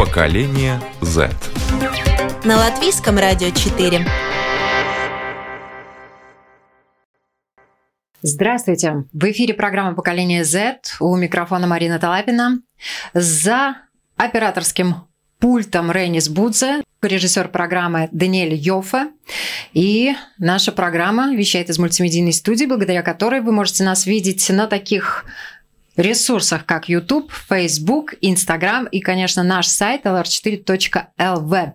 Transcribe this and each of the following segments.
Поколение Z. На латвийском радио 4. Здравствуйте! В эфире программа «Поколение Z». У микрофона Марина Талапина. За операторским пультом Ренис Будзе, режиссер программы Даниэль Йофа. И наша программа вещает из мультимедийной студии, благодаря которой вы можете нас видеть на таких ресурсах, как YouTube, Facebook, Instagram и, конечно, наш сайт lr4.lv.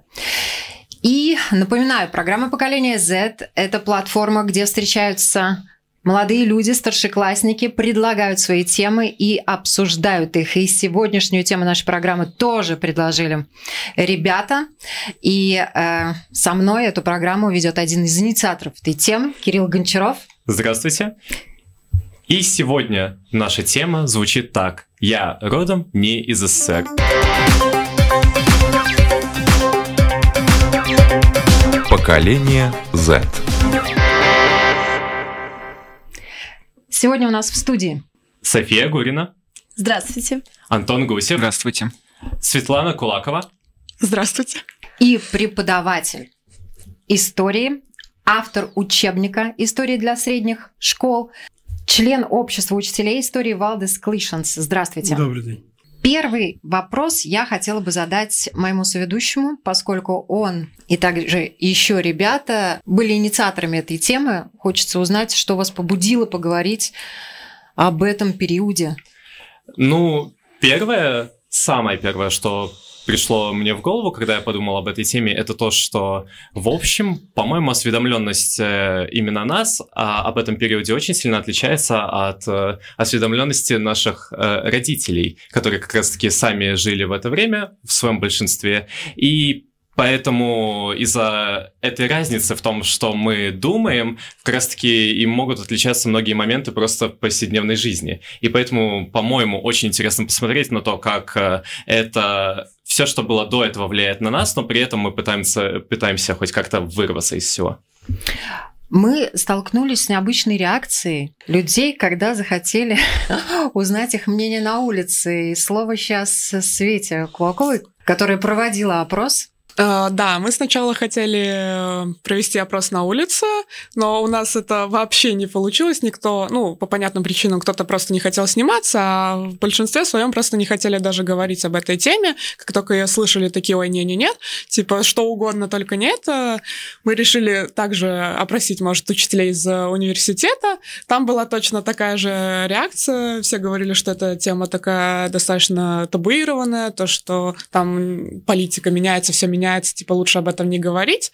И напоминаю, программа «Поколение Z» — это платформа, где встречаются Молодые люди, старшеклассники предлагают свои темы и обсуждают их. И сегодняшнюю тему нашей программы тоже предложили ребята. И э, со мной эту программу ведет один из инициаторов этой темы, Кирилл Гончаров. Здравствуйте. И сегодня наша тема звучит так. Я родом не из СССР. Поколение Z. Сегодня у нас в студии София Гурина. Здравствуйте. Антон Гусев. Здравствуйте. Светлана Кулакова. Здравствуйте. И преподаватель истории, автор учебника «Истории для средних школ», член общества учителей истории Валдес Клишенс. Здравствуйте. Добрый день. Первый вопрос я хотела бы задать моему соведущему, поскольку он и также еще ребята были инициаторами этой темы. Хочется узнать, что вас побудило поговорить об этом периоде. Ну, первое, самое первое, что пришло мне в голову, когда я подумал об этой теме, это то, что, в общем, по-моему, осведомленность э, именно нас а, об этом периоде очень сильно отличается от э, осведомленности наших э, родителей, которые как раз-таки сами жили в это время в своем большинстве. И Поэтому из-за этой разницы в том, что мы думаем, как раз-таки им могут отличаться многие моменты просто в повседневной жизни. И поэтому, по-моему, очень интересно посмотреть на то, как это все, что было до этого, влияет на нас, но при этом мы пытаемся, пытаемся хоть как-то вырваться из всего. Мы столкнулись с необычной реакцией людей, когда захотели узнать их мнение на улице. И слово сейчас Свете Кулаковой, которая проводила опрос да, мы сначала хотели э, провести опрос на улице, но у нас это вообще не получилось. Никто, ну, по понятным причинам, кто-то просто не хотел сниматься, а в большинстве своем просто не хотели даже говорить об этой теме. Как только ее слышали, такие, ой, не-не-нет, типа, что угодно, только не это. Мы решили также опросить, может, учителей из э, университета. Там была точно такая же реакция. Все говорили, что эта тема такая достаточно табуированная, то, что там политика меняется, все меняется меняется, типа лучше об этом не говорить.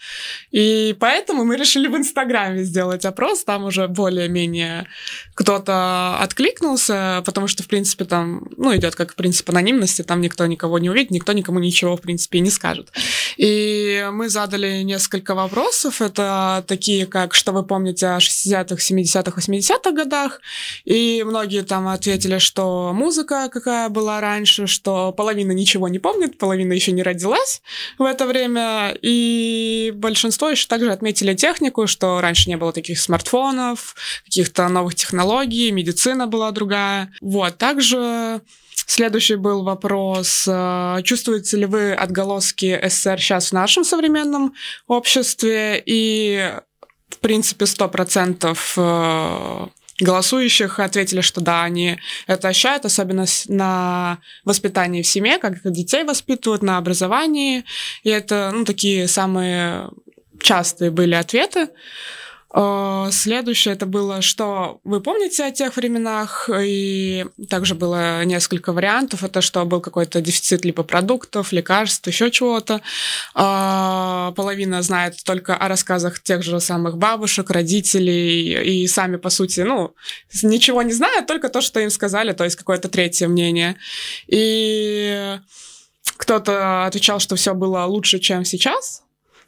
И поэтому мы решили в Инстаграме сделать опрос, там уже более-менее кто-то откликнулся, потому что, в принципе, там, ну, идет как принцип анонимности, там никто никого не увидит, никто никому ничего, в принципе, не скажет. И мы задали несколько вопросов, это такие, как, что вы помните о 60-х, 70-х, 80-х годах, и многие там ответили, что музыка какая была раньше, что половина ничего не помнит, половина еще не родилась в это время, и большинство еще также отметили технику, что раньше не было таких смартфонов, каких-то новых технологий, медицина была другая. Вот, также Следующий был вопрос, э, чувствуете ли вы отголоски СССР сейчас в нашем современном обществе? И, в принципе, 100% голосующих ответили, что да, они это ощущают, особенно на воспитании в семье, как детей воспитывают, на образовании. И это, ну, такие самые частые были ответы. Э, следующее это было, что вы помните о тех временах, и также было несколько вариантов. Это что был какой-то дефицит либо продуктов, лекарств, еще чего-то. Э, половина знает только о рассказах тех же самых бабушек, родителей, и сами, по сути, ну, ничего не знают, только то, что им сказали, то есть какое-то третье мнение. И Кто-то отвечал, что все было лучше, чем сейчас.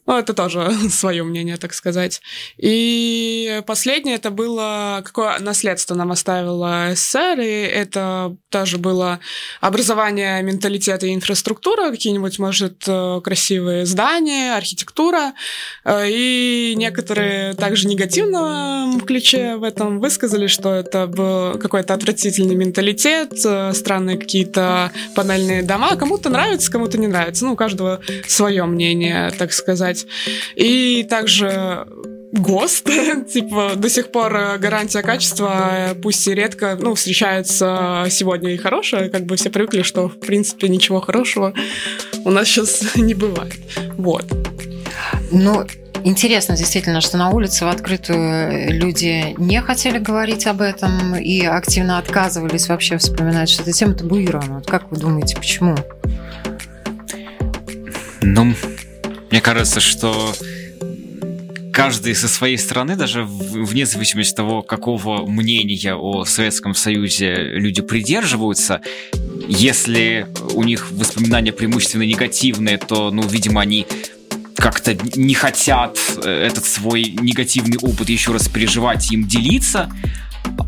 Ну, это тоже свое мнение, так сказать. И последнее это было, какое наследство нам оставила СССР, и это тоже было образование менталитета и инфраструктура, какие-нибудь, может, э, красивые здания, архитектура. Э, и некоторые также негативно ключе в этом высказали, что это был какой-то отвратительный менталитет, э, странные какие-то панельные дома. Кому-то нравится, кому-то не нравится. Ну, у каждого свое мнение, так сказать сказать. И также ГОСТ, типа до сих пор гарантия качества, пусть и редко, ну, встречается сегодня и хорошее, как бы все привыкли, что, в принципе, ничего хорошего у нас сейчас не бывает. Вот. Ну, Интересно действительно, что на улице в открытую люди не хотели говорить об этом и активно отказывались вообще вспоминать, что эта тема табуирована. Вот как вы думаете, почему? Ну, мне кажется, что каждый со своей стороны, даже вне зависимости от того, какого мнения о Советском Союзе люди придерживаются, если у них воспоминания преимущественно негативные, то, ну, видимо, они как-то не хотят э, этот свой негативный опыт еще раз переживать и им делиться.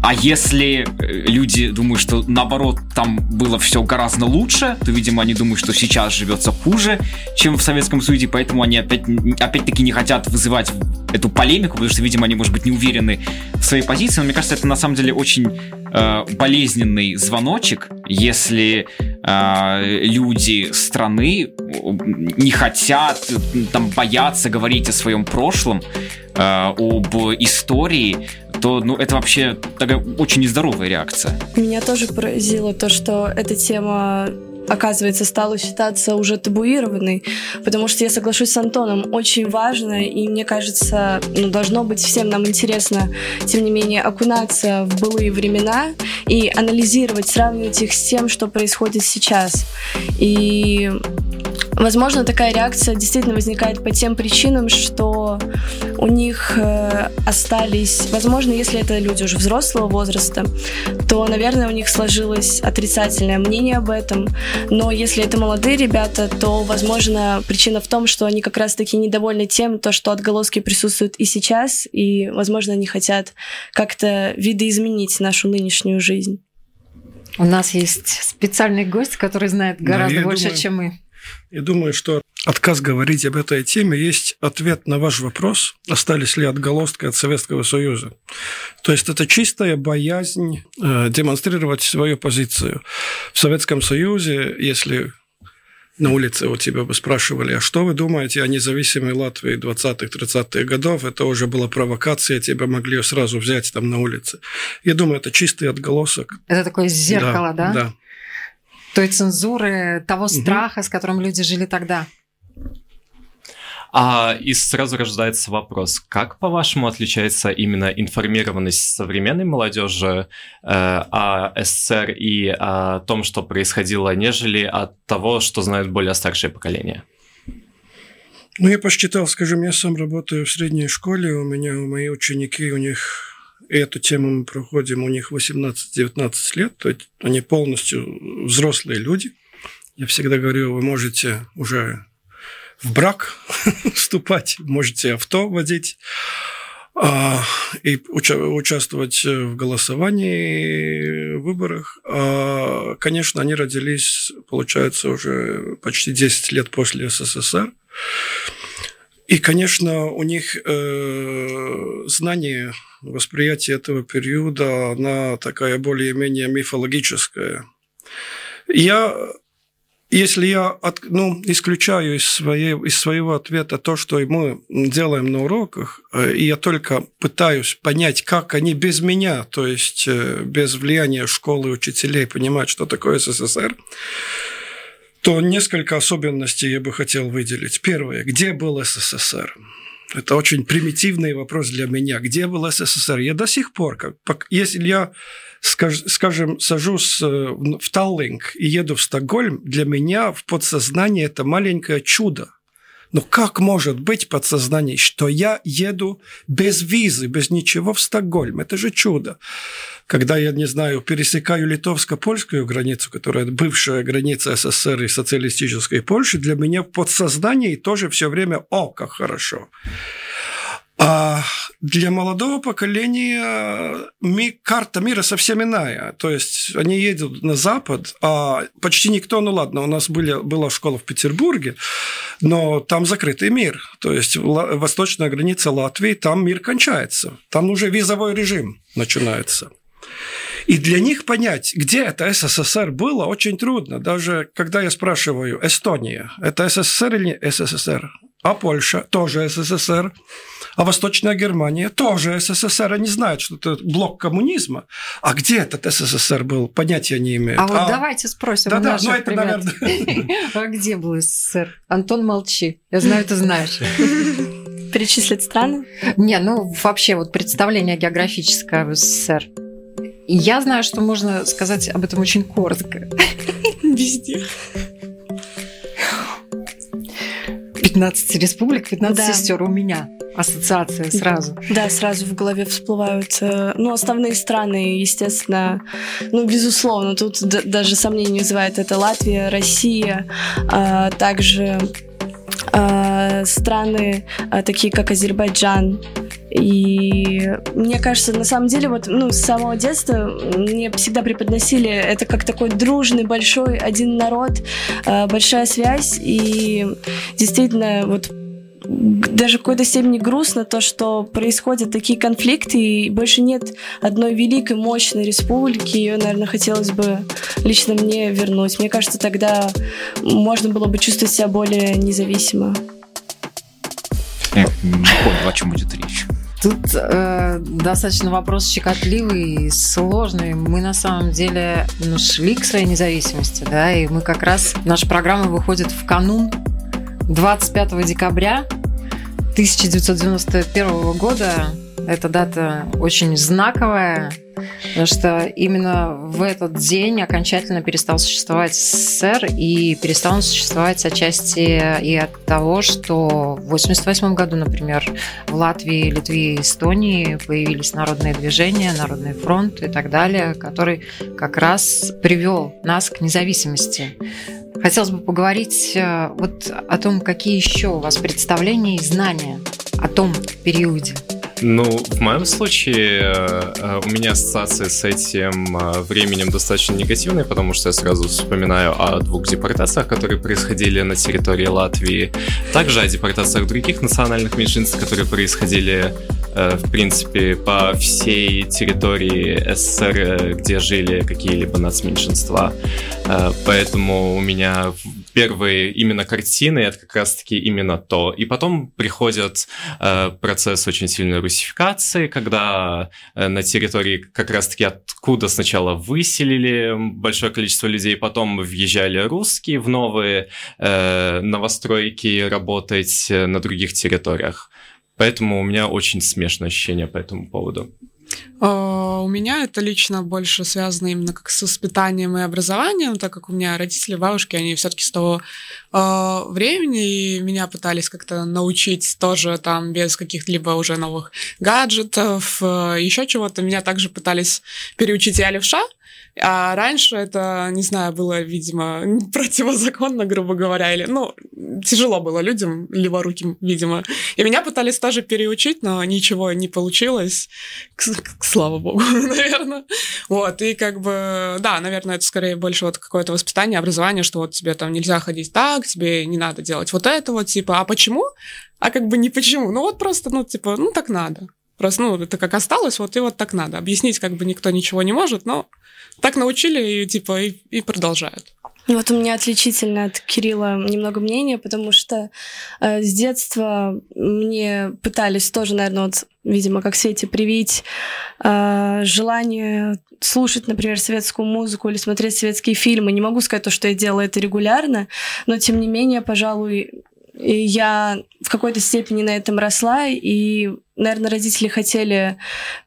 А если э, люди думают, что наоборот там было все гораздо лучше, то, видимо, они думают, что сейчас живется хуже, чем в Советском Союзе, поэтому они опять, опять-таки не хотят вызывать эту полемику, потому что, видимо, они, может быть, не уверены в своей позиции. Но мне кажется, это на самом деле очень э, болезненный звоночек, если э, люди страны не хотят, там, боятся говорить о своем прошлом, э, об истории, то ну, это вообще такая очень нездоровая реакция. Меня тоже поразило то, что эта тема оказывается, стала считаться уже табуированной, потому что я соглашусь с Антоном, очень важно, и мне кажется, ну, должно быть всем нам интересно, тем не менее, окунаться в былые времена и анализировать, сравнивать их с тем, что происходит сейчас. И Возможно, такая реакция действительно возникает по тем причинам, что у них э, остались, возможно, если это люди уже взрослого возраста, то, наверное, у них сложилось отрицательное мнение об этом. Но если это молодые ребята, то, возможно, причина в том, что они как раз-таки недовольны тем, то, что отголоски присутствуют и сейчас, и, возможно, они хотят как-то видоизменить нашу нынешнюю жизнь. У нас есть специальный гость, который знает гораздо да, больше, думаю, чем мы. Я думаю, что отказ говорить об этой теме есть ответ на ваш вопрос, остались ли отголостки от Советского Союза. То есть это чистая боязнь э, демонстрировать свою позицию. В Советском Союзе, если на улице у тебя бы спрашивали, а что вы думаете о независимой Латвии 20-30-х годов, это уже была провокация, тебя могли сразу взять там на улице. Я думаю, это чистый отголосок. Это такое зеркало, да? Да. да той цензуры, того страха, угу. с которым люди жили тогда. А, и сразу рождается вопрос, как, по-вашему, отличается именно информированность современной молодежи э, о СССР и о том, что происходило, нежели от того, что знают более старшее поколение? Ну, я посчитал, скажем, я сам работаю в средней школе, у меня, мои ученики, у них эту тему мы проходим, у них 18-19 лет, то есть они полностью взрослые люди. Я всегда говорю, вы можете уже в брак вступать, можете авто водить а, и уча- участвовать в голосовании, в выборах. А, конечно, они родились, получается, уже почти 10 лет после СССР. И, конечно, у них э, знание, восприятие этого периода, она такая более-менее мифологическая. Я, если я от, ну, исключаю из, своей, из своего ответа то, что мы делаем на уроках, э, и я только пытаюсь понять, как они без меня, то есть э, без влияния школы, учителей, понимают, что такое СССР, то несколько особенностей я бы хотел выделить. Первое. Где был СССР? Это очень примитивный вопрос для меня. Где был СССР? Я до сих пор, как, если я, скажем, сажусь э, в Таллинг и еду в Стокгольм, для меня в подсознании это маленькое чудо. Но как может быть подсознание, что я еду без визы, без ничего в Стокгольм? Это же чудо. Когда я, не знаю, пересекаю литовско-польскую границу, которая бывшая граница СССР и социалистической Польши, для меня в подсознании тоже все время «О, как хорошо!» А для молодого поколения ми, карта мира совсем иная. То есть они едут на Запад, а почти никто, ну ладно, у нас были, была школа в Петербурге, но там закрытый мир. То есть восточная граница Латвии, там мир кончается. Там уже визовой режим начинается. И для них понять, где это СССР было, очень трудно. Даже когда я спрашиваю, Эстония, это СССР или не СССР? А Польша тоже СССР? А Восточная Германия тоже СССР. Они знают, что это блок коммунизма. А где этот СССР был, понятия не имеют. А, а... вот давайте спросим да, да, наших ну это, ребят. наверное... А где был СССР? Антон, молчи. Я знаю, ты знаешь. Перечислить страны? Не, ну вообще вот представление географическое в СССР. Я знаю, что можно сказать об этом очень коротко. Везде. 15 республик, 15 Да. сестер у меня. Ассоциация сразу. Да, сразу в голове всплывают. э, Ну, основные страны, естественно, ну, безусловно, тут даже сомнений не вызывает. Это Латвия, Россия, а также а, страны а, такие, как Азербайджан. И мне кажется, на самом деле, вот, ну, с самого детства мне всегда преподносили это как такой дружный, большой один народ, а, большая связь. И действительно, вот даже в какой-то степени грустно то, что происходят такие конфликты, и больше нет одной великой, мощной республики. Ее, наверное, хотелось бы лично мне вернуть. Мне кажется, тогда можно было бы чувствовать себя более независимо. Я понял, о чем будет речь. Тут э, достаточно вопрос щекотливый и сложный. Мы на самом деле ну, шли к своей независимости, да, и мы как раз, наша программа выходит в канун 25 декабря 1991 года. Эта дата очень знаковая, потому что именно в этот день окончательно перестал существовать СССР и перестал он существовать отчасти и от того, что в 1988 году, например, в Латвии, Литве и Эстонии появились народные движения, Народный фронт и так далее, который как раз привел нас к независимости. Хотелось бы поговорить э, вот о том, какие еще у вас представления и знания о том периоде. Ну, в моем случае э, э, у меня ассоциации с этим э, временем достаточно негативные, потому что я сразу вспоминаю о двух депортациях, которые происходили на территории Латвии, также о депортациях других национальных меньшинств, которые происходили, в принципе, по всей территории СССР, где жили какие-либо нацменьшинства. Поэтому у меня первые именно картины это как раз-таки именно то. И потом приходит э, процесс очень сильной русификации, когда э, на территории как раз-таки откуда сначала выселили большое количество людей, потом въезжали русские в новые э, новостройки работать э, на других территориях. Поэтому у меня очень смешное ощущение по этому поводу. А, У меня это лично больше связано именно как с воспитанием и образованием, так как у меня родители, бабушки, они все-таки с того э, времени, и меня пытались как-то научить тоже там без каких-либо уже новых гаджетов, еще чего-то. Меня также пытались переучить я левша, а раньше это, не знаю, было, видимо, противозаконно, грубо говоря, или, ну, тяжело было людям, леворуким, видимо. И меня пытались тоже переучить, но ничего не получилось, к, к- слава богу, наверное. Вот, и как бы, да, наверное, это скорее больше вот какое-то воспитание, образование, что вот тебе там нельзя ходить так, тебе не надо делать вот это вот, типа, а почему? А как бы не почему, ну вот просто, ну, типа, ну, так надо. Просто, ну, это как осталось, вот и вот так надо. Объяснить как бы никто ничего не может, но так научили и, типа, и, и продолжают. Вот у меня отличительно от Кирилла немного мнения, потому что э, с детства мне пытались тоже, наверное, вот, видимо, как Свете привить э, желание слушать, например, светскую музыку или смотреть светские фильмы. Не могу сказать то, что я делала это регулярно, но тем не менее, пожалуй, я в какой-то степени на этом росла, и наверное, родители хотели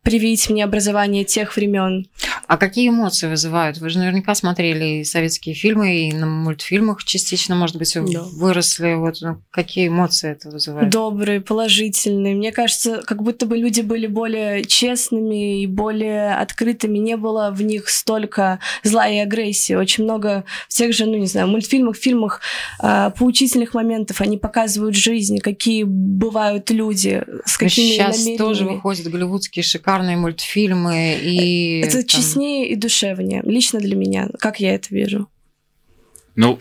привить мне образование тех времен. А какие эмоции вызывают? Вы же наверняка смотрели и советские фильмы, и на мультфильмах частично, может быть, Да. выросли. Вот ну, какие эмоции это вызывает? Добрые, положительные. Мне кажется, как будто бы люди были более честными и более открытыми. Не было в них столько зла и агрессии. Очень много в тех же, ну не знаю, мультфильмах, фильмах а, поучительных моментов. Они показывают жизнь, какие бывают люди, с какими Сейчас намерениями. тоже выходят голливудские шикарные мультфильмы и Это там, честнее и душевнее. Лично для меня, как я это вижу. Ну,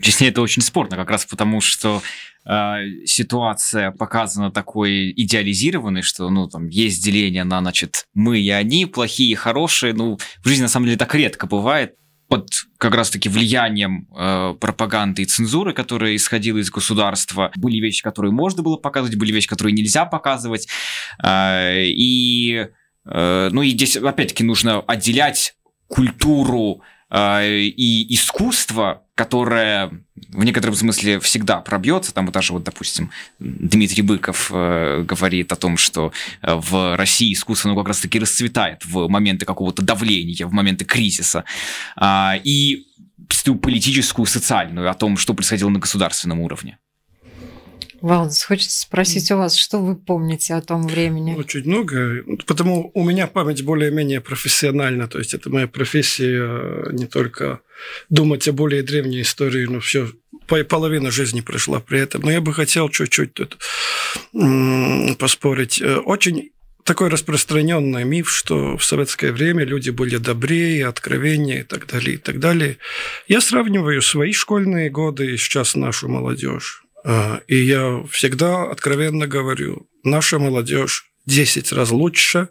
честнее, это очень спорно, как раз потому, что э, ситуация показана такой идеализированной, что, ну, там, есть деление на, значит, мы и они, плохие и хорошие. Ну, в жизни, на самом деле, так редко бывает. Под как раз-таки влиянием э, пропаганды и цензуры, которая исходила из государства, были вещи, которые можно было показывать, были вещи, которые нельзя показывать. Э, и, э, ну, и здесь, опять-таки, нужно отделять культуру и искусство, которое в некотором смысле всегда пробьется. Там вот даже вот, допустим, Дмитрий Быков э, говорит о том, что э, в России искусство ну, как раз-таки расцветает в моменты какого-то давления, в моменты кризиса. А, и политическую, социальную, о том, что происходило на государственном уровне. Валдис, хочется спросить у вас, что вы помните о том времени? Очень много. Потому у меня память более-менее профессиональна. То есть это моя профессия э, не только думать о более древней истории, но все половина жизни прошла при этом. Но я бы хотел чуть-чуть тут поспорить. Э, Очень такой распространенный миф, что в советское время люди были добрее, откровеннее и так далее, и так далее. Я сравниваю свои школьные годы и сейчас нашу молодежь. А, И я всегда откровенно говорю, наша молодежь 10 раз лучше,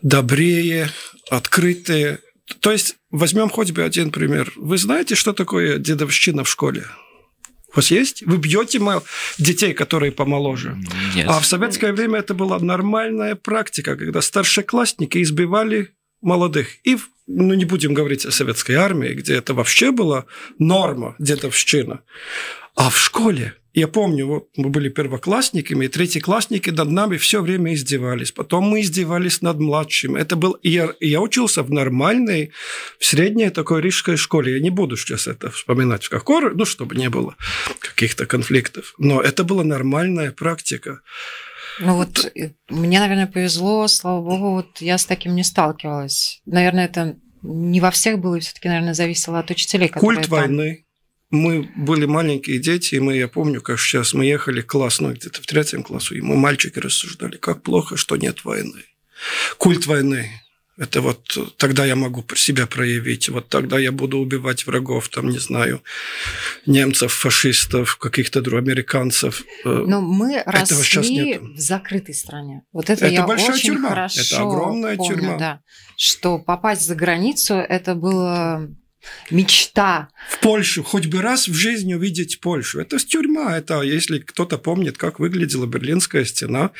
добрее, открытые. То есть возьмем хоть бы один пример. Вы знаете, что такое дедовщина в школе? У вас есть? Вы бьете детей, которые помоложе? Нет. А в советское время это была нормальная практика, когда старшеклассники избивали молодых. И, ну, не будем говорить о советской армии, где это вообще была норма, дедовщина. А в школе, я помню, вот мы были первоклассниками, и третьеклассники над нами все время издевались. Потом мы издевались над младшим. Это был... Я, я учился в нормальной, в средней такой рижской школе. Я не буду сейчас это вспоминать в какой, ну, чтобы не было каких-то конфликтов. Но это была нормальная практика. Ну вот мне, наверное, повезло, слава богу, вот я с таким не сталкивалась. Наверное, это не во всех было, и все-таки, наверное, зависело от учителей, Культ там- войны. Мы были маленькие дети, и мы, я помню, как сейчас мы ехали в класс, ну, где-то в третьем классу, и мы, мальчики, рассуждали, как плохо, что нет войны. Культ войны. Это вот тогда я могу себя проявить, вот тогда я буду убивать врагов, там, не знаю, немцев, фашистов, каких-то друг- американцев. Э, Но мы Этого росли в закрытой стране. Вот это, Это я большая очень тюрьма. хорошо Это огромная помню, тюрьма. да, что попасть за границу это было мечта. в Польшу, хоть бы раз в жизни увидеть Польшу. Это тюрьма, это если кто-то помнит, как выглядела Берлинская стена,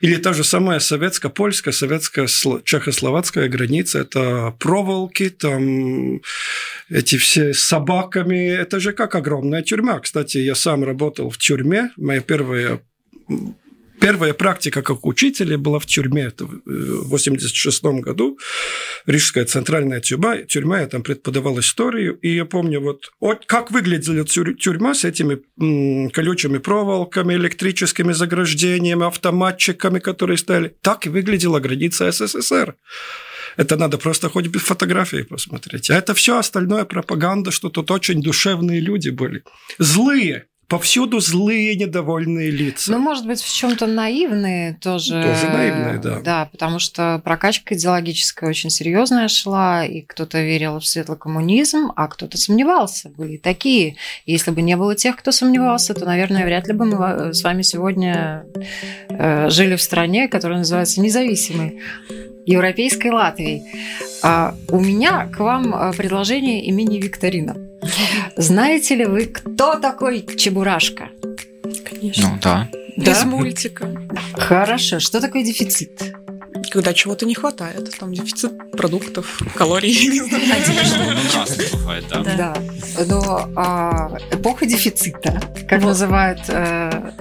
или та же самая советско-польская, советско-чехословацкая граница, это проволоки, там эти все с собаками, это же как огромная тюрьма. Кстати, я сам работал в тюрьме, моя первая Первая практика как учителя была в тюрьме. Это в 86 году. Рижская центральная тюрьма. тюрьма. Я там преподавал историю. И я помню, вот, как выглядела тюр- тюрьма с этими колючими проволоками, электрическими заграждениями, автоматчиками, которые стояли. Так и выглядела граница СССР. Это надо просто хоть бы фотографии посмотреть. А это все остальное пропаганда, что тут очень душевные люди были. Злые. Повсюду злые, недовольные лица. Ну, может быть, в чем-то наивные тоже. Тоже наивные, да. Да, потому что прокачка идеологическая очень серьезная шла, и кто-то верил в светлый коммунизм, а кто-то сомневался. Были такие. Если бы не было тех, кто сомневался, то, наверное, вряд ли бы мы с вами сегодня э, жили в стране, которая называется независимой европейской Латвией. А у меня к вам э, предложение и мини-викторина. Знаете ли вы, кто такой Чебурашка? Конечно. Ну да. Из мультика. Хорошо. Что такое дефицит? Когда чего-то не хватает. Там дефицит продуктов, калорий. Ну, бывает, да. Да. Но а, эпоха дефицита, как называют э,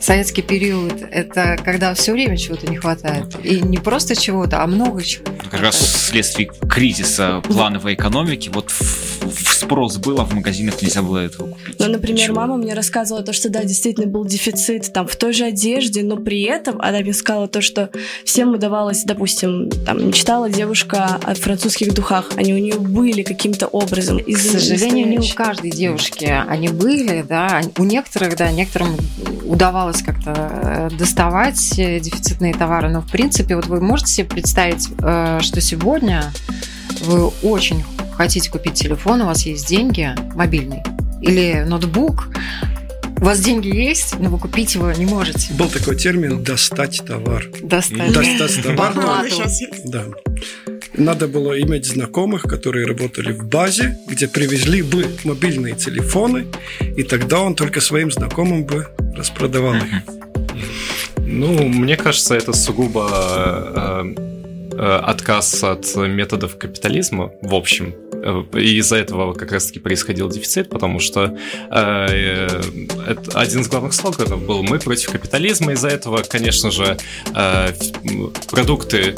Советский период – это когда все время чего-то не хватает. И не просто чего-то, а много чего. Как раз вследствие кризиса плановой экономики, вот в, в спрос было, в магазинах нельзя было этого купить. Ну, например, Ничего. мама мне рассказывала то, что да, действительно был дефицит там в той же одежде, но при этом она мне сказала то, что всем удавалось, допустим, там мечтала девушка о французских духах, они у нее были каким-то образом. К сожалению, не у каждой девушки они были, да. У некоторых, да, некоторым удавалось как-то э, доставать э, дефицитные товары, но в принципе, вот вы можете себе представить, э, что сегодня вы очень хотите купить телефон, у вас есть деньги, мобильный или ноутбук, у вас деньги есть, но вы купить его не можете. Был такой термин «достать товар». Достать. Достать товар. Да. Надо было иметь знакомых, которые работали в базе, где привезли бы мобильные телефоны, и тогда он только своим знакомым бы распродавал их. Ну, мне кажется, это сугубо э, отказ от методов капитализма, в общем. Э, И из-за этого как раз-таки происходил дефицит, потому что э, э, это один из главных слоганов был «Мы против капитализма». Из-за этого, конечно же, э, продукты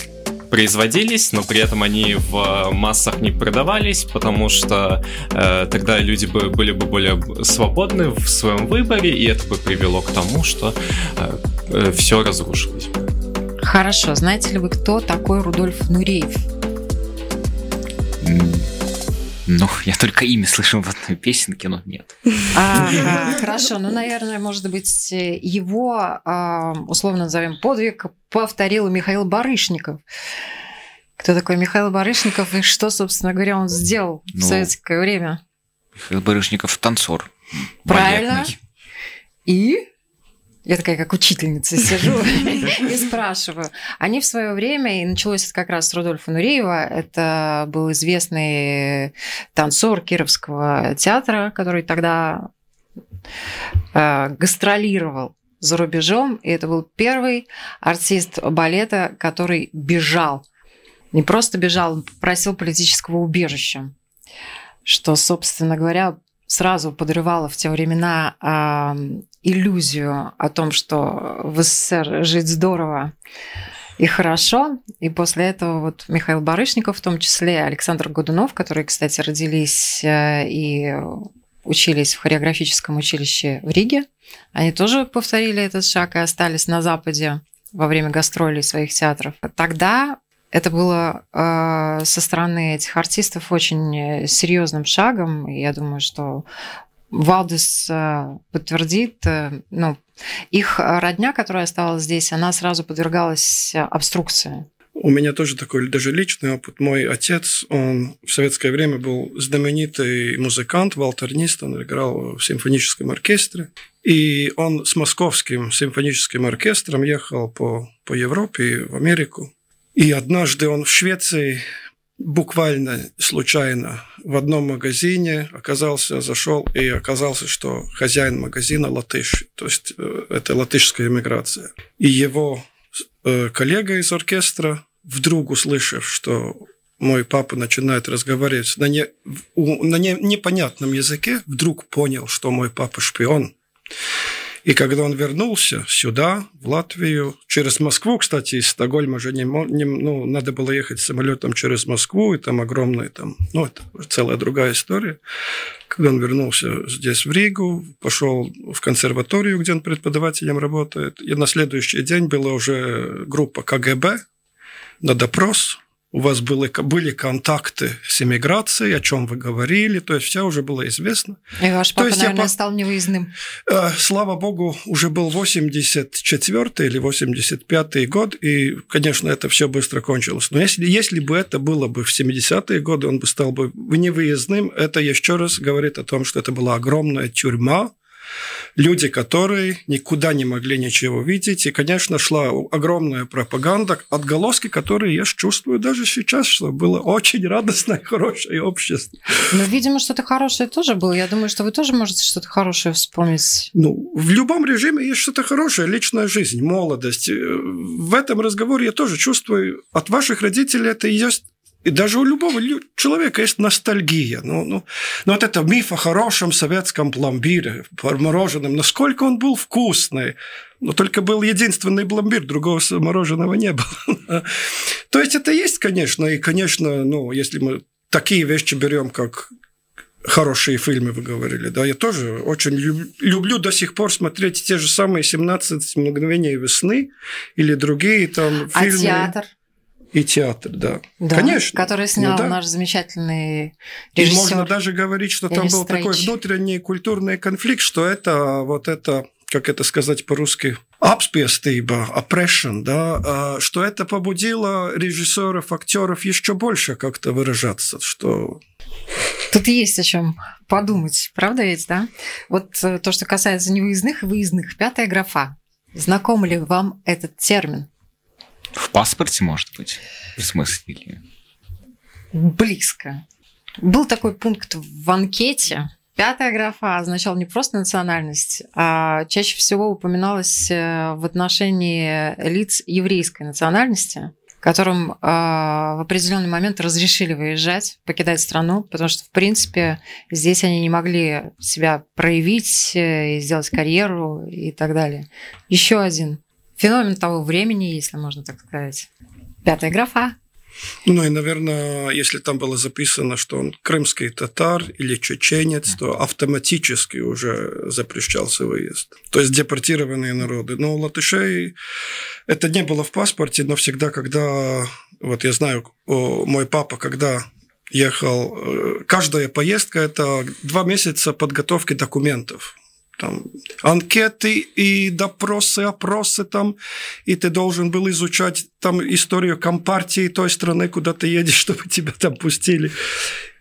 производились, но при этом они в массах не продавались, потому что э, тогда люди бы, были бы более свободны в своем выборе, и это бы привело к тому, что все разрушилось. Хорошо. Знаете ли вы, кто такой Рудольф Нуреев? Ну, я только имя слышал в одной песенке, но нет. Ага, хорошо, ну, наверное, может быть, его, а, условно назовем, подвиг повторил Михаил Барышников. Кто такой Михаил Барышников и что, собственно говоря, он сделал в Ну, советское время? Михаил Барышников танцор. Правильно. балетный. И я такая, как учительница, сижу и спрашиваю. Они в свое время, и началось это как раз с Рудольфа Нуреева, это был известный танцор Кировского театра, который тогда э, гастролировал за рубежом, и это был первый артист балета, который бежал. Не просто бежал, он попросил политического убежища, что, собственно говоря, сразу подрывало в те времена иллюзию о том, что в СССР жить здорово и хорошо. И после этого вот Михаил Барышников, в том числе Александр Годунов, которые, кстати, родились э, и учились в хореографическом училище в Риге, они тоже повторили этот шаг и остались на Западе во время гастролей своих театров. Тогда это было э, со стороны этих артистов очень серьезным шагом. И я думаю, что Валдес э, подтвердит, э, ну, их родня, которая осталась здесь, она сразу подвергалась обструкции. У меня тоже такой даже личный опыт. Мой отец, он в советское время был знаменитый музыкант, валтернист, он играл в симфоническом оркестре. И он с московским симфоническим оркестром ехал по, по Европе и в Америку. И однажды он в Швеции буквально случайно в одном магазине оказался, зашел и оказался, что хозяин магазина латыш, то есть э, это латышская иммиграция. И его э, коллега из оркестра, вдруг услышав, что мой папа начинает разговаривать на, не, на не- непонятном языке, вдруг понял, что мой папа шпион. И когда он вернулся сюда, в Латвию, через Москву, кстати, из Стокгольма же не, не- ну, надо было ехать самолетом через Москву, и там огромный, там, ну, это целая другая история. Когда он вернулся здесь, в Ригу, пошел в консерваторию, где он преподавателем работает, и на следующий день была уже группа КГБ на допрос, у вас были, были контакты с иммиграцией, о чем вы говорили, то есть все уже было известно. И ваш То папа, есть я наверное, по- стал невыездным. Э, Слава богу, уже был 84 или 85 год, и, конечно, это все быстро кончилось. Но если, если бы это было бы в 70-е годы, он бы стал бы невыездным. Это еще раз говорит о том, что это была огромная тюрьма, люди, которые никуда не могли ничего видеть. И, конечно, шла огромная пропаганда, отголоски, которые я чувствую даже сейчас, что было очень радостное, хорошее общество. Но, видимо, что-то хорошее тоже было. Я думаю, что вы тоже можете что-то хорошее вспомнить. Ну, в любом режиме есть что-то хорошее, личная жизнь, молодость. Э, В этом разговоре я тоже чувствую, от ваших родителей это и есть и даже у любого человека есть ностальгия. Ну, ну, ну вот это миф о хорошем советском пломбире, мороженом, насколько он был вкусный. Но только был единственный пломбир, другого мороженого не было. То есть это есть, конечно, и, конечно, ну, если мы такие вещи берем, как хорошие фильмы, вы говорили, да, я тоже очень люблю до сих пор смотреть те же самые «17 мгновений весны» или другие там а фильмы. А театр? И театр, да. да Конечно. Который снял ну, да. наш замечательный режиссер. И можно даже говорить, что там был такой внутренний культурный конфликт, что это вот это, как это сказать по-русски, обспестиба, oppression, да, а, что это побудило режиссеров, актеров еще больше как-то выражаться, что Тут есть о чем подумать, правда ведь, да? Вот э, то, что касается невыездных и выездных. Пятая графа. Знаком ли вам этот термин? В паспорте, может быть, в смысле? Близко. Был такой пункт в анкете. Пятая графа означала не просто национальность, а чаще всего упоминалась э, в отношении лиц еврейской национальности, которым э, в определенный момент разрешили выезжать, покидать страну, потому что, в принципе, здесь они не могли себя проявить э, и сделать карьеру и так далее. Еще один феномен того времени, если можно так сказать. Пятая графа. Ну и, наверное, если там было записано, что он крымский татар или чеченец, то автоматически уже запрещался выезд. То есть депортированные народы. Но у латышей это не было в паспорте, но всегда, когда... Вот я знаю, мой папа, когда ехал... Э, каждая поездка – это два месяца подготовки документов там анкеты и допросы, опросы там, и ты должен был изучать там историю компартии той страны, куда ты едешь, чтобы тебя там пустили.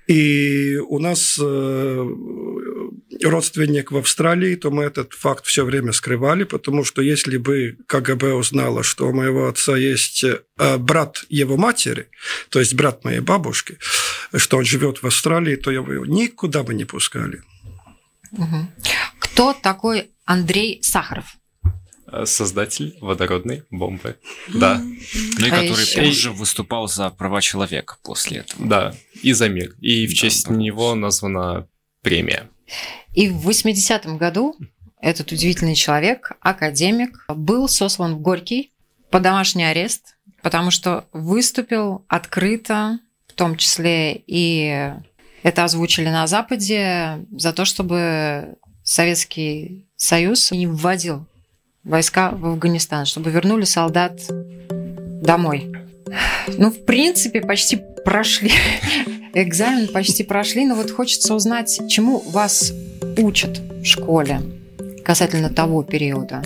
И у нас э, родственник в Австралии, то мы этот факт все время скрывали, потому что если бы КГБ узнало, что у моего отца есть э, брат его матери, то есть брат моей бабушки, что он живет в Австралии, то его никуда бы не пускали. Угу. Кто такой Андрей Сахаров? Э, создатель водородной бомбы. Да. Ну и а который позже выступал за права человека после этого. Да, и за мир. И в честь да, него названа премия. И в 80-м году этот удивительный человек, академик, был сослан в Горький по домашний арест, потому что выступил открыто, в том числе и это озвучили на Западе, за то, чтобы Советский Союз не вводил войска в Афганистан, чтобы вернули солдат домой. Ну, в принципе, почти прошли. Экзамен почти прошли, но вот хочется узнать, чему вас учат в школе касательно того периода.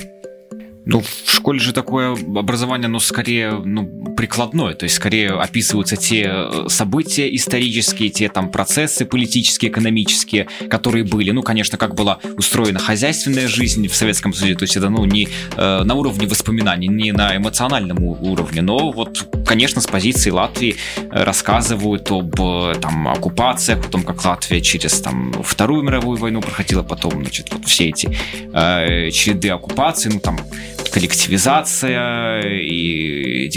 Ну, в школе же такое образование, ну, скорее, ну, прикладное, то есть скорее описываются те э, события исторические, те там процессы политические, экономические, которые были. Ну, конечно, как была устроена хозяйственная жизнь в Советском Союзе, то есть это, ну, не э, на уровне воспоминаний, не на эмоциональном уровне, но вот, конечно, с позиции Латвии э, рассказывают об э, там оккупациях, о том, как Латвия через там Вторую мировую войну проходила, потом, значит, вот все эти э, череды оккупаций, ну, там коллективизация и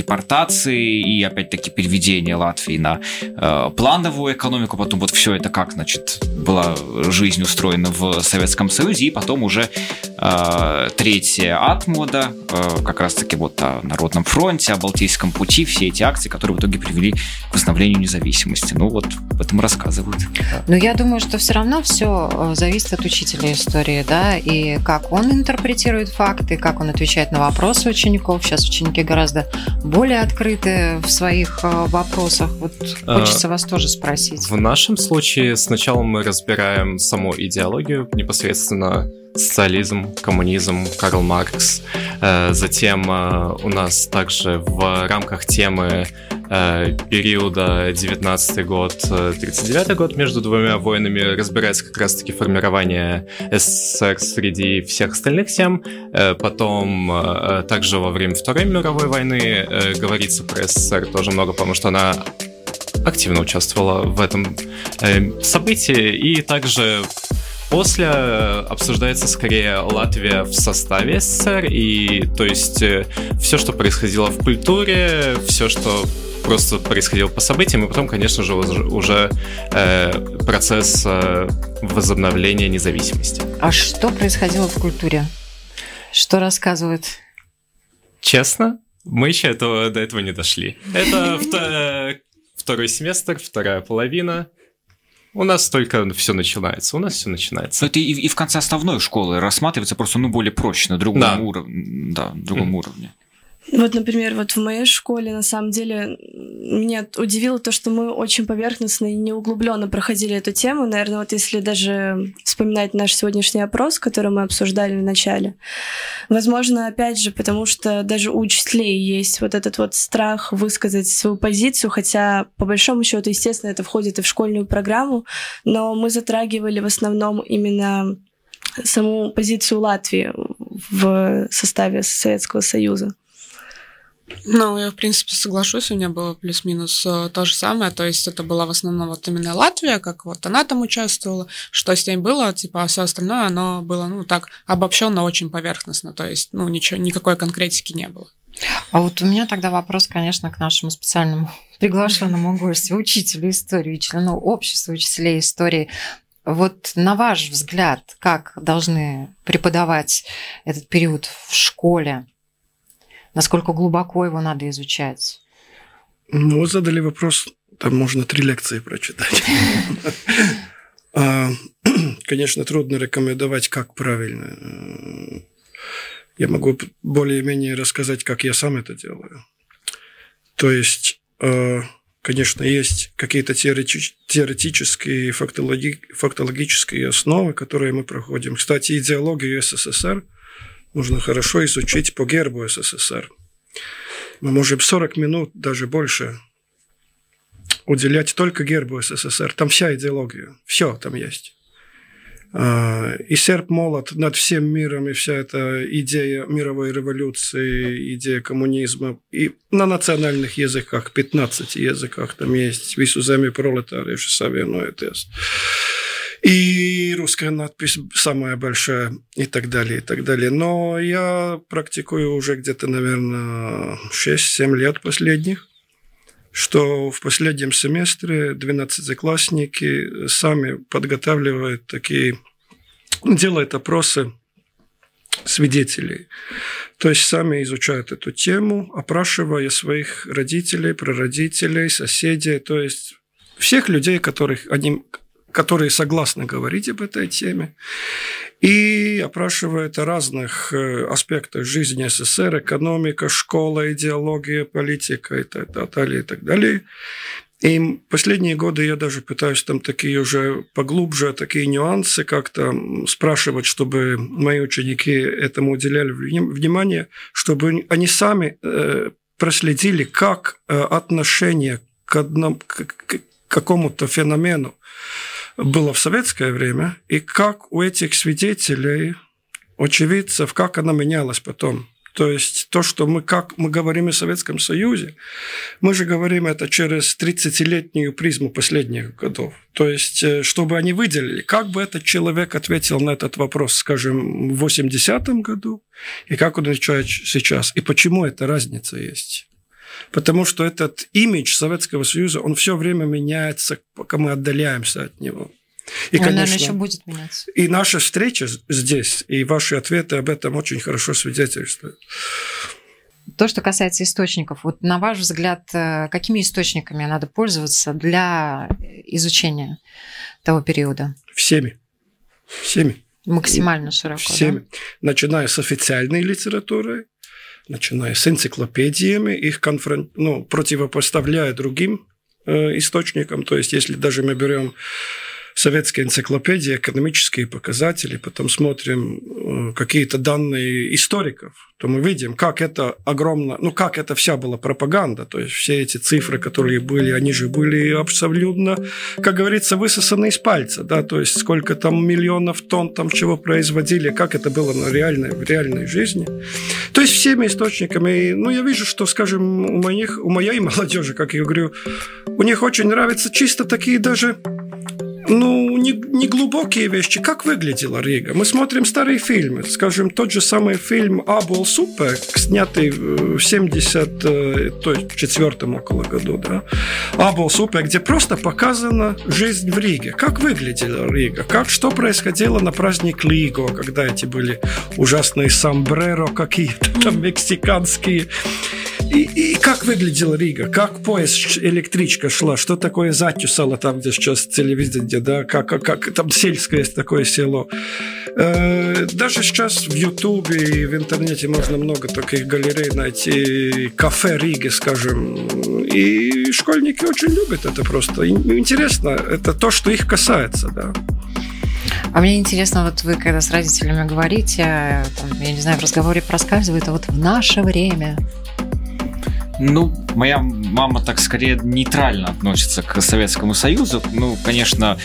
депортации, и опять-таки переведение Латвии на э, плановую экономику, потом вот все это как, значит, была жизнь устроена в Советском Союзе, и потом уже э, третья атмода, э, как раз-таки вот о Народном фронте, о Балтийском пути, все эти акции, которые в итоге привели к восстановлению независимости. Ну вот, об этом рассказывают. Но я думаю, что все равно все э, зависит от учителя истории, да, и как он интерпретирует факты, как он отвечает на вопросы учеников. Сейчас ученики гораздо более открыты в своих э, вопросах. Вот хочется а, вас тоже спросить. В нашем случае сначала мы разбираем саму идеологию, непосредственно социализм, коммунизм, Карл Маркс. Э, затем э, у нас также в рамках темы Э, периода 19 год, 39 год между двумя войнами разбирается как раз-таки формирование СССР среди всех остальных тем. Потом также во время Второй мировой войны говорится про СССР тоже много, потому что она активно участвовала в этом событии и также После э, обсуждается скорее Латвия в составе СССР, и то есть э, все, что происходило в культуре, все, что просто происходило по событиям, и потом, конечно же, уже э, процесс э, возобновления независимости. А что происходило в культуре? Что рассказывают? Честно, мы еще этого, до этого не дошли. Это э, второй семестр, вторая половина. У нас только все начинается. У нас все начинается. Это и, и в конце основной школы рассматривается просто ну более проще на другом да. уровне. Да, другом mm. уровне. Вот, например, вот в моей школе, на самом деле, меня удивило то, что мы очень поверхностно и неуглубленно проходили эту тему. Наверное, вот если даже вспоминать наш сегодняшний опрос, который мы обсуждали в начале, возможно, опять же, потому что даже у учителей есть вот этот вот страх высказать свою позицию, хотя, по большому счету, естественно, это входит и в школьную программу, но мы затрагивали в основном именно саму позицию Латвии в составе Советского Союза. Ну, я, в принципе, соглашусь, у меня было плюс-минус э, то же самое, то есть это была в основном вот именно Латвия, как вот она там участвовала, что с ней было, типа, а все остальное, оно было, ну, так, обобщенно очень поверхностно, то есть, ну, ничего, никакой конкретики не было. А вот у меня тогда вопрос, конечно, к нашему специальному приглашенному гостю, учителю истории, члену общества учителей истории. Вот на ваш взгляд, как должны преподавать этот период в школе? Насколько глубоко его надо изучать? Ну, задали вопрос, там можно три лекции прочитать. А, конечно, трудно рекомендовать, как правильно. Я могу более-менее рассказать, как я сам это делаю. То есть, а, конечно, есть какие-то теоретические, фактологические основы, которые мы проходим. Кстати, идеологию СССР – нужно хорошо изучить по гербу СССР. Мы можем 40 минут, даже больше, уделять только гербу СССР. Там вся идеология, все там есть. А, и серп молот над всем миром, и вся эта идея мировой революции, идея коммунизма. И на национальных языках, 15 языках там есть. Вису земи пролетариев, савиную тест и русская надпись самая большая, и так далее, и так далее. Но я практикую уже где-то, наверное, 6-7 лет последних, что в последнем семестре 12-классники сами подготавливают такие, делают опросы свидетелей. То есть сами изучают эту тему, опрашивая своих родителей, прародителей, соседей, то есть всех людей, которых они которые согласны говорить об этой теме, и опрашивает о разных э, аспектах жизни СССР, экономика, школа, идеология, политика и так далее, и так далее. И последние годы я даже пытаюсь там такие уже поглубже, такие нюансы как-то спрашивать, чтобы мои ученики этому уделяли внимание, чтобы они сами э, проследили, как э, отношение к, одному, к какому-то феномену было в советское время, и как у этих свидетелей, очевидцев, как она менялась потом. То есть то, что мы, как мы говорим о Советском Союзе, мы же говорим это через 30-летнюю призму последних годов. То есть, э, чтобы они выделили, как бы этот человек ответил на этот вопрос, скажем, в 80-м году, и как он отвечает сейчас, и почему эта разница есть. Потому что этот имидж Советского Союза, он все время меняется, пока мы отдаляемся от него. И, конечно, наверное, еще будет меняться. И наша встреча здесь, и ваши ответы об этом очень хорошо свидетельствуют. То, что касается источников, вот на ваш взгляд, э, какими источниками надо пользоваться для изучения того периода? Всеми. Всеми. Максимально широко. Всеми. Да? Начиная с официальной литературы, начиная с энциклопедиями, их конфрон... ну, противопоставляя другим э, источникам. То есть, если даже мы берем советская энциклопедия, экономические показатели, потом смотрим э, какие-то данные историков, то мы видим, как это огромно, ну, как это вся была пропаганда. То есть все эти цифры, которые были, они же были абсолютно, как говорится, высосаны из пальца, да, то есть сколько там миллионов тонн там чего производили, как это было на реальной, в реальной жизни. То есть всеми источниками, ну, я вижу, что, скажем, у моих, у моей молодежи, как я говорю, у них очень нравятся чисто такие даже ну, не, не глубокие вещи. Как выглядела Рига? Мы смотрим старые фильмы. Скажем, тот же самый фильм «Абол Супе», снятый в 74 около году, да? «Абол Супе», где просто показана жизнь в Риге. Как выглядела Рига? Как, что происходило на праздник Лиго, когда эти были ужасные сомбреро какие-то там мексиканские. И, и как выглядела Рига? Как поезд, электричка шла? Что такое затюсало там, где сейчас телевидение, да? Как, как, как там сельское такое село? Э, даже сейчас в Ютубе и в интернете можно много таких галерей найти. Кафе Риги, скажем. И школьники очень любят это просто. Интересно, это то, что их касается, да. А мне интересно, вот вы когда с родителями говорите, там, я не знаю, в разговоре проскальзывает, а вот в наше время ну, моя мама так скорее нейтрально относится к Советскому Союзу. Ну, конечно,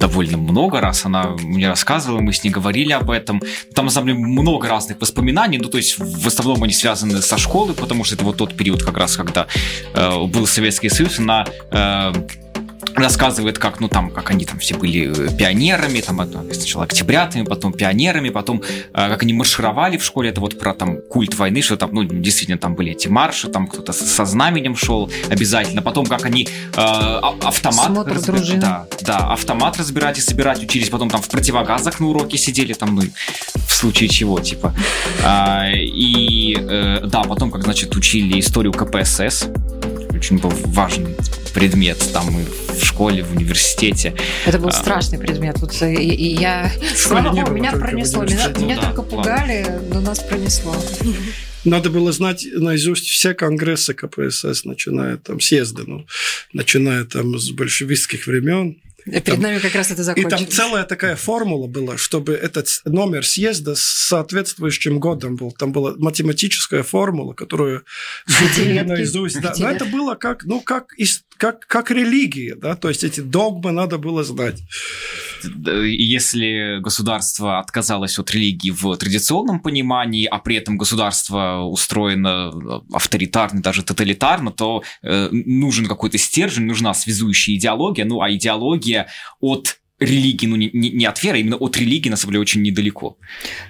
довольно много раз она мне рассказывала, мы с ней говорили об этом. Там, на самом деле, много разных воспоминаний, ну, то есть, в основном они связаны со школой, потому что это вот тот период как раз, когда э, был Советский Союз, она э, рассказывает, как, ну, там, как они там все были э, пионерами, там, сначала октябрятами, потом пионерами, потом, э, как они маршировали в школе, это вот про там культ войны, что там, ну, действительно, там были эти марши, там кто-то со знаменем шел обязательно, потом, как они э, а, автомат... разбирали, да, да, автомат разбирать и собирать учились, потом там в противогазах на уроке сидели, там, ну, в случае чего, типа. А, и, э, да, потом, как, значит, учили историю КПСС, очень был важный предмет там и в школе, в университете. Это был а, страшный предмет. Вот и, и я, слава богу, меня пронесло. Меня, ну, меня да, только пугали, ладно. но нас пронесло. Надо было знать наизусть все конгрессы КПСС, начиная там съезды, ну, начиная там с большевистских времен, Перед там, нами как раз это закончилось. И там целая такая формула была, чтобы этот номер съезда с соответствующим годом был. Там была математическая формула, которую судили наизусть. Да. Но это было как, ну, как, как, как религия, да, то есть эти догмы надо было знать. Если государство отказалось от религии в традиционном понимании, а при этом государство устроено авторитарно, даже тоталитарно, то э, нужен какой-то стержень, нужна связующая идеология, ну, а идеология от религии, ну не, не, не от веры, а именно от религии, на самом деле, очень недалеко.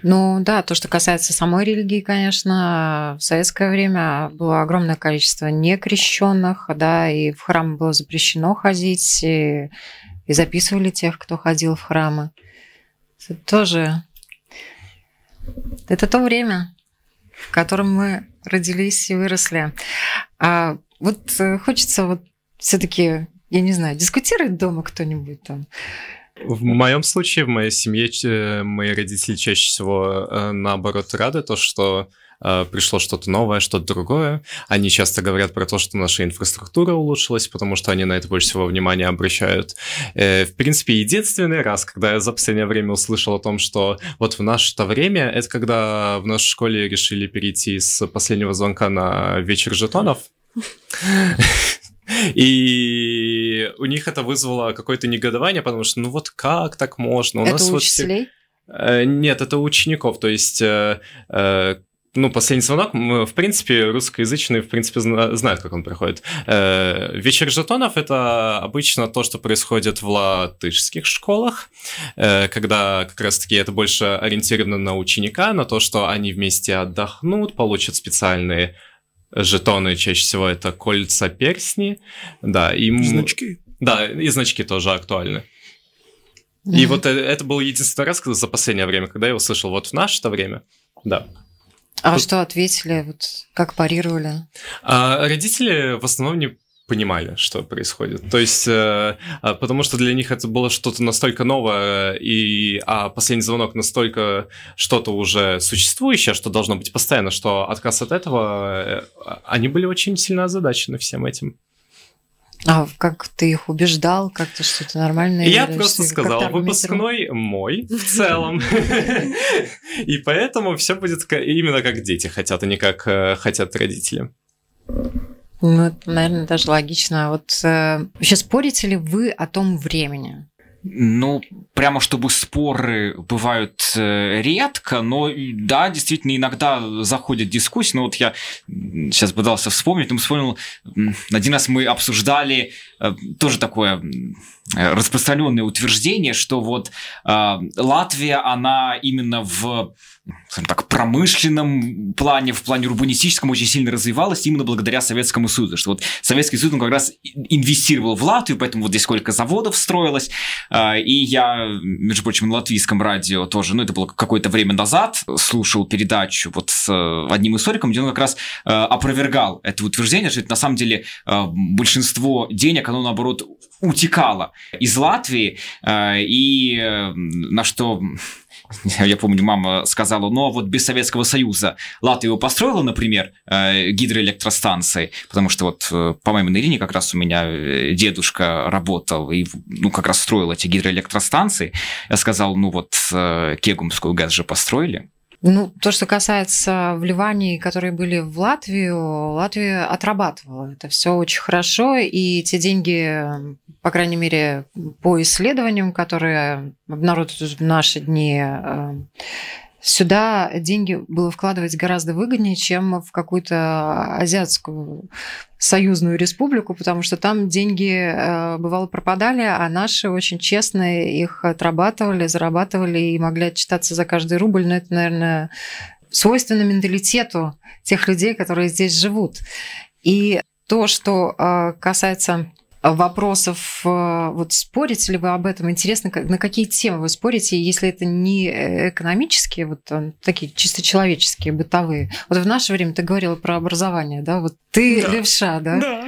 Ну да, то, что касается самой религии, конечно, в советское время было огромное количество некрещенных, да, и в храм было запрещено ходить, и, и записывали тех, кто ходил в храмы. Это тоже... Это то время, в котором мы родились и выросли. А вот э, хочется вот все-таки я не знаю, дискутирует дома кто-нибудь там? В моем случае, в моей семье, э, мои родители чаще всего э, наоборот рады то, что пришло что-то новое, что-то другое. Они часто говорят про то, что наша инфраструктура улучшилась, потому что они на это больше всего внимания обращают. В принципе, единственный раз, когда я за последнее время услышал о том, что вот в наше-то время, это когда в нашей школе решили перейти с последнего звонка на вечер жетонов. И у них это вызвало какое-то негодование, потому что, ну вот как так можно? У это нас учителей? Вот все... Нет, это у учеников, то есть э, э, ну, последний звонок, в принципе, русскоязычные, в принципе, знают, как он приходит. Э, вечер жетонов – это обычно то, что происходит в латышских школах, когда как раз-таки это больше ориентировано на ученика, на то, что они вместе отдохнут, получат специальные жетоны чаще всего это кольца, персни, да, и значки. Да, и значки тоже актуальны. Mm-hmm. И вот это, это был единственный раз за последнее время, когда я услышал вот в наше-то время, да. А Тут... что ответили, вот как парировали? А, родители в основном не понимали, что происходит. То есть, э, а, потому что для них это было что-то настолько новое, и, а последний звонок настолько что-то уже существующее, что должно быть постоянно, что отказ от этого, э, они были очень сильно озадачены всем этим. А как ты их убеждал? Как-то что-то нормальное? Я просто сказал, выпускной мой в целом. И поэтому все будет именно как дети хотят, а не как э, хотят родители. Ну, это, наверное, даже логично. Вот э, вообще спорите ли вы о том времени? Ну, прямо чтобы споры бывают э, редко, но да, действительно, иногда заходят дискуссии. Ну вот я сейчас пытался вспомнить, но вспомнил, один раз мы обсуждали э, тоже такое распространенное утверждение, что вот Латвия, она именно в скажем так, промышленном плане, в плане урбанистическом очень сильно развивалась именно благодаря Советскому Союзу. Что вот Советский Союз, он как раз инвестировал в Латвию, поэтому вот здесь сколько заводов строилось. А, и я, между прочим, на латвийском радио тоже, ну, это было какое-то время назад, слушал передачу вот с э, одним историком, где он как раз э, опровергал это утверждение, что это на самом деле э, большинство денег, оно наоборот утекало из Латвии, и на что я помню, мама сказала, ну а вот без Советского Союза Латвия построила, например, э, гидроэлектростанции, потому что вот э, по маминой линии как раз у меня э, дедушка работал и ну как раз строил эти гидроэлектростанции. Я сказал, ну вот Кегумскую ГЭС же построили, ну, то, что касается вливаний, которые были в Латвию, Латвия отрабатывала это все очень хорошо, и те деньги, по крайней мере, по исследованиям, которые обнародуют в наши дни, э, сюда деньги было вкладывать гораздо выгоднее, чем в какую-то азиатскую союзную республику, потому что там деньги э, бывало пропадали, а наши очень честно их отрабатывали, зарабатывали и могли отчитаться за каждый рубль. Но это, наверное, свойственно менталитету тех людей, которые здесь живут. И то, что э, касается вопросов, э, вот спорите ли вы об этом? Интересно, на какие темы вы спорите, если это не экономические, вот такие чисто человеческие, бытовые. Вот в наше время ты говорила про образование, да? Вот ты да. левша, да? Да.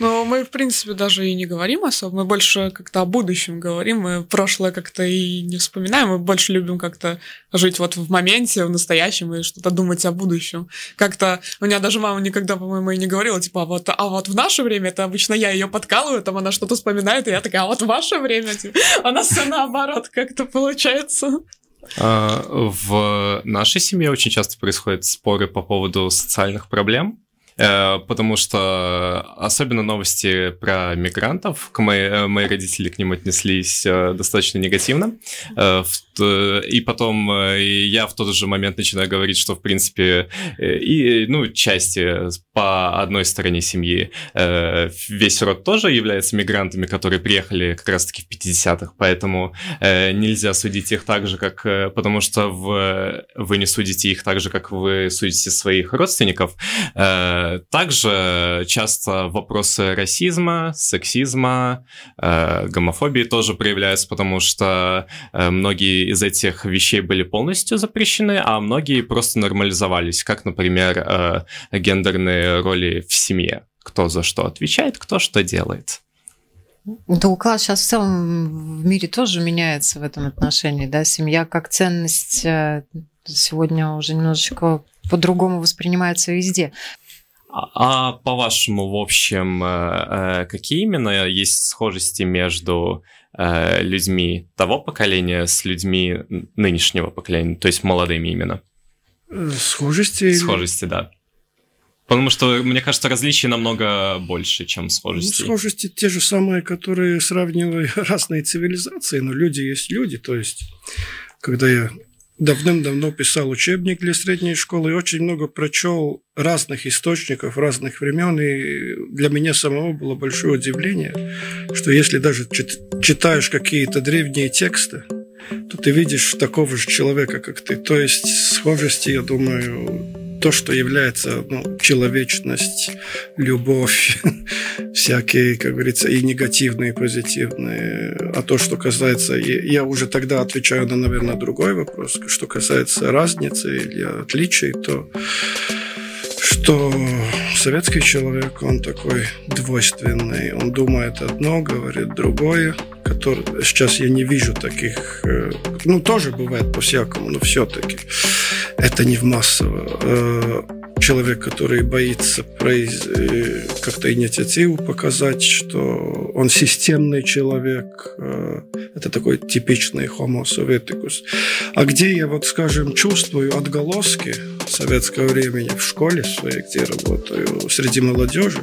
Но мы, в принципе, даже и не говорим особо. Мы больше как-то о будущем говорим. Мы прошлое как-то и не вспоминаем. Мы больше любим как-то жить вот в моменте, в настоящем и что-то думать о будущем. Как-то у меня даже мама никогда, по-моему, и не говорила, типа, а вот, а вот в наше время это обычно я ее подкалываю, там она что-то вспоминает, и я такая, а вот в ваше время, типа, она все наоборот как-то получается. А, в нашей семье очень часто происходят споры по поводу социальных проблем, потому что особенно новости про мигрантов, к мои, э, мои родители к ним отнеслись э, достаточно негативно. И потом я в тот же момент начинаю говорить, что, в принципе, и, ну, части по одной стороне семьи весь род тоже является мигрантами, которые приехали как раз-таки в 50-х, поэтому нельзя судить их так же, как... Потому что в, вы не судите их так же, как вы судите своих родственников. Также часто вопросы расизма, сексизма, э, гомофобии тоже проявляются, потому что э, многие из этих вещей были полностью запрещены, а многие просто нормализовались, как, например, э, гендерные роли в семье. Кто за что отвечает, кто что делает. Да, уклад сейчас в целом в мире тоже меняется в этом отношении, да, семья как ценность сегодня уже немножечко по-другому воспринимается везде. А по-вашему, в общем, э, э, какие именно есть схожести между э, людьми того поколения с людьми нынешнего поколения, то есть молодыми именно? Схожести? Схожести, да. Потому что, мне кажется, различий намного больше, чем схожести. Ну, схожести те же самые, которые сравнивали разные цивилизации, но люди есть люди. То есть, когда я давным-давно писал учебник для средней школы и очень много прочел разных источников, разных времен, и для меня самого было большое удивление, что если даже читаешь какие-то древние тексты, то ты видишь такого же человека, как ты. То есть схожести, я думаю, то, что является ну, человечность, любовь, всякие, как говорится, и негативные, и позитивные. А то, что касается... Я уже тогда отвечаю на, наверное, другой вопрос. Что касается разницы или отличий, то что советский человек, он такой двойственный. Он думает одно, говорит другое. Который, сейчас я не вижу таких... Э, ну, тоже бывает по-всякому, но все-таки это не в массово. Э, человек, который боится произ... Э, как-то инициативу показать, что он системный человек, это такой типичный homo советикус. А где я, вот скажем, чувствую отголоски советского времени в школе своей, где работаю, среди молодежи,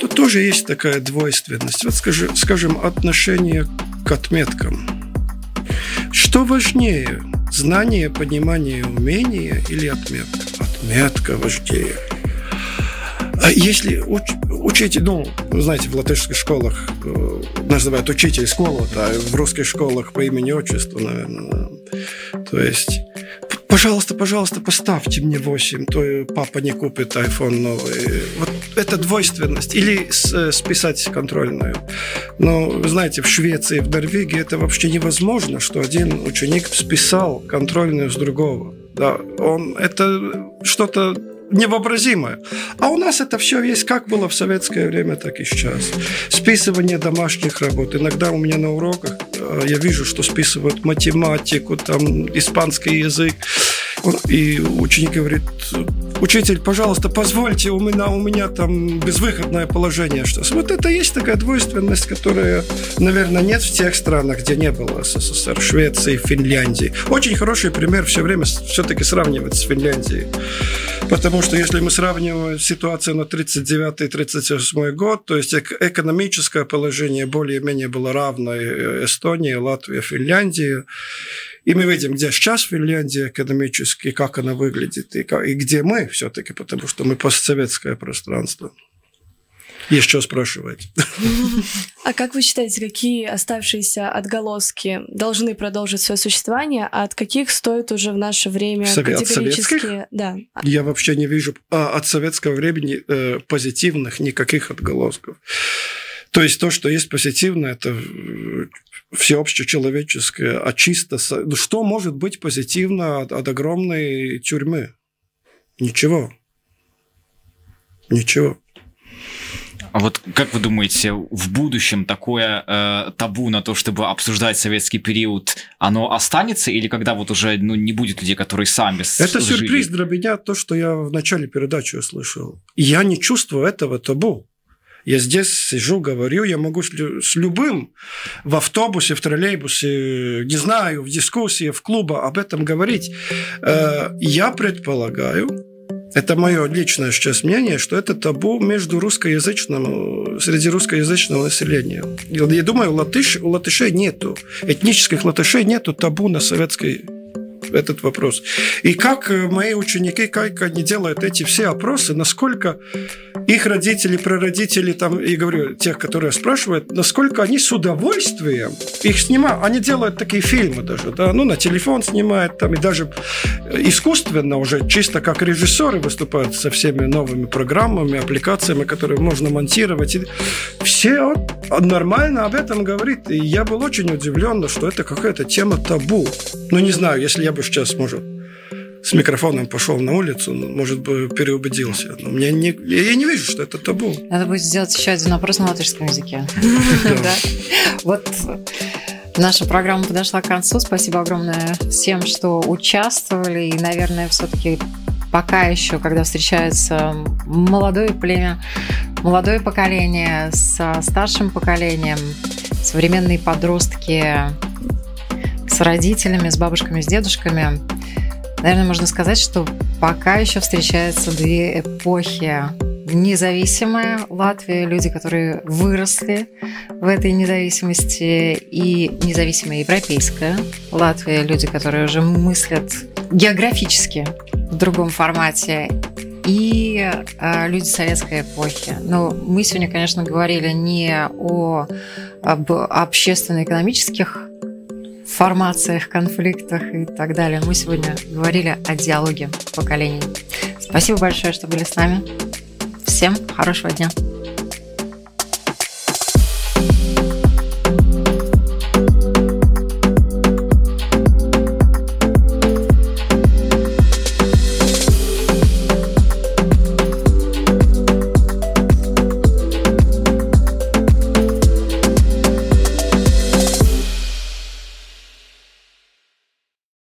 то тоже есть такая двойственность. Вот скажи, скажем, отношение к отметкам. Что важнее, знание, понимание, умение или отметка? Отметка важнее. А если уч, учитель, ну, знаете, в латышских школах э, называют учитель школу, да, в русских школах по имени отчеству, наверное. То есть пожалуйста, пожалуйста, поставьте мне 8, то папа не купит iPhone новый. Вот это двойственность. Или списать контрольную. Но, знаете, в Швеции, в Норвегии это вообще невозможно, что один ученик списал контрольную с другого. Да, он, это что-то невообразимое. А у нас это все есть, как было в советское время, так и сейчас. Списывание домашних работ. Иногда у меня на уроках э, я вижу, что списывают математику, там, испанский язык. И ученик говорит, учитель, пожалуйста, позвольте, у меня, у меня там безвыходное положение. Что вот это есть такая двойственность, которая, наверное, нет в тех странах, где не было СССР, Швеции, Финляндии. Очень хороший пример все время все-таки сравнивать с Финляндией. Потому что если мы сравниваем ситуацию на 39-38 год, то есть экономическое положение более-менее было равно Эстонии, Латвии, Финляндии. И мы видим, где сейчас Финляндия экономически, как она выглядит, и, как, и где мы все-таки, потому что мы постсоветское пространство. Есть что спрашивать. А как вы считаете, какие оставшиеся отголоски должны продолжить свое существование, а от каких стоит уже в наше время Совет, категорически... Да. Я вообще не вижу а, от советского времени э, позитивных никаких отголосков. То есть то, что есть позитивное, это э, всеобщечеловеческое, а чисто... Ну, что может быть позитивно от, от огромной тюрьмы? Ничего. Ничего. А вот как вы думаете, в будущем такое э, табу на то, чтобы обсуждать советский период, оно останется или когда вот уже ну, не будет людей, которые сами Это жили? сюрприз для меня, то, что я в начале передачи услышал. Я не чувствую этого табу. Я здесь сижу, говорю, я могу с любым в автобусе, в троллейбусе, не знаю, в дискуссии, в клубе об этом говорить. Э, я предполагаю, это мое личное сейчас мнение, что это табу между русскоязычным, среди русскоязычного населения. Я думаю, латыш, у латышей нету, этнических латышей нету табу на советской этот вопрос. И как э, мои ученики, как они делают эти все опросы, насколько их родители, прародители, там, и говорю, тех, которые спрашивают, насколько они с удовольствием их снимают. Они делают такие фильмы даже, да, ну, на телефон снимают, там, и даже искусственно уже, чисто как режиссеры выступают со всеми новыми программами, аппликациями, которые можно монтировать. И все нормально об этом говорит. И я был очень удивлен, что это какая-то тема табу. Ну, не знаю, если я бы сейчас, может, с микрофоном пошел на улицу, ну, может бы переубедился. Но мне не, я не вижу, что это табу. Надо будет сделать еще один вопрос на латышском языке. Вот наша программа подошла к концу. Спасибо огромное всем, что участвовали. И, наверное, все-таки пока еще, когда встречается молодое племя, молодое поколение со старшим поколением, современные подростки с родителями, с бабушками, с дедушками, наверное, можно сказать, что пока еще встречаются две эпохи. Независимая Латвия, люди, которые выросли в этой независимости, и независимая европейская Латвия, люди, которые уже мыслят географически в другом формате, и э, люди советской эпохи. Но мы сегодня, конечно, говорили не о об общественно-экономических формациях, конфликтах и так далее. Мы сегодня говорили о диалоге поколений. Спасибо большое, что были с нами. Всем хорошего дня.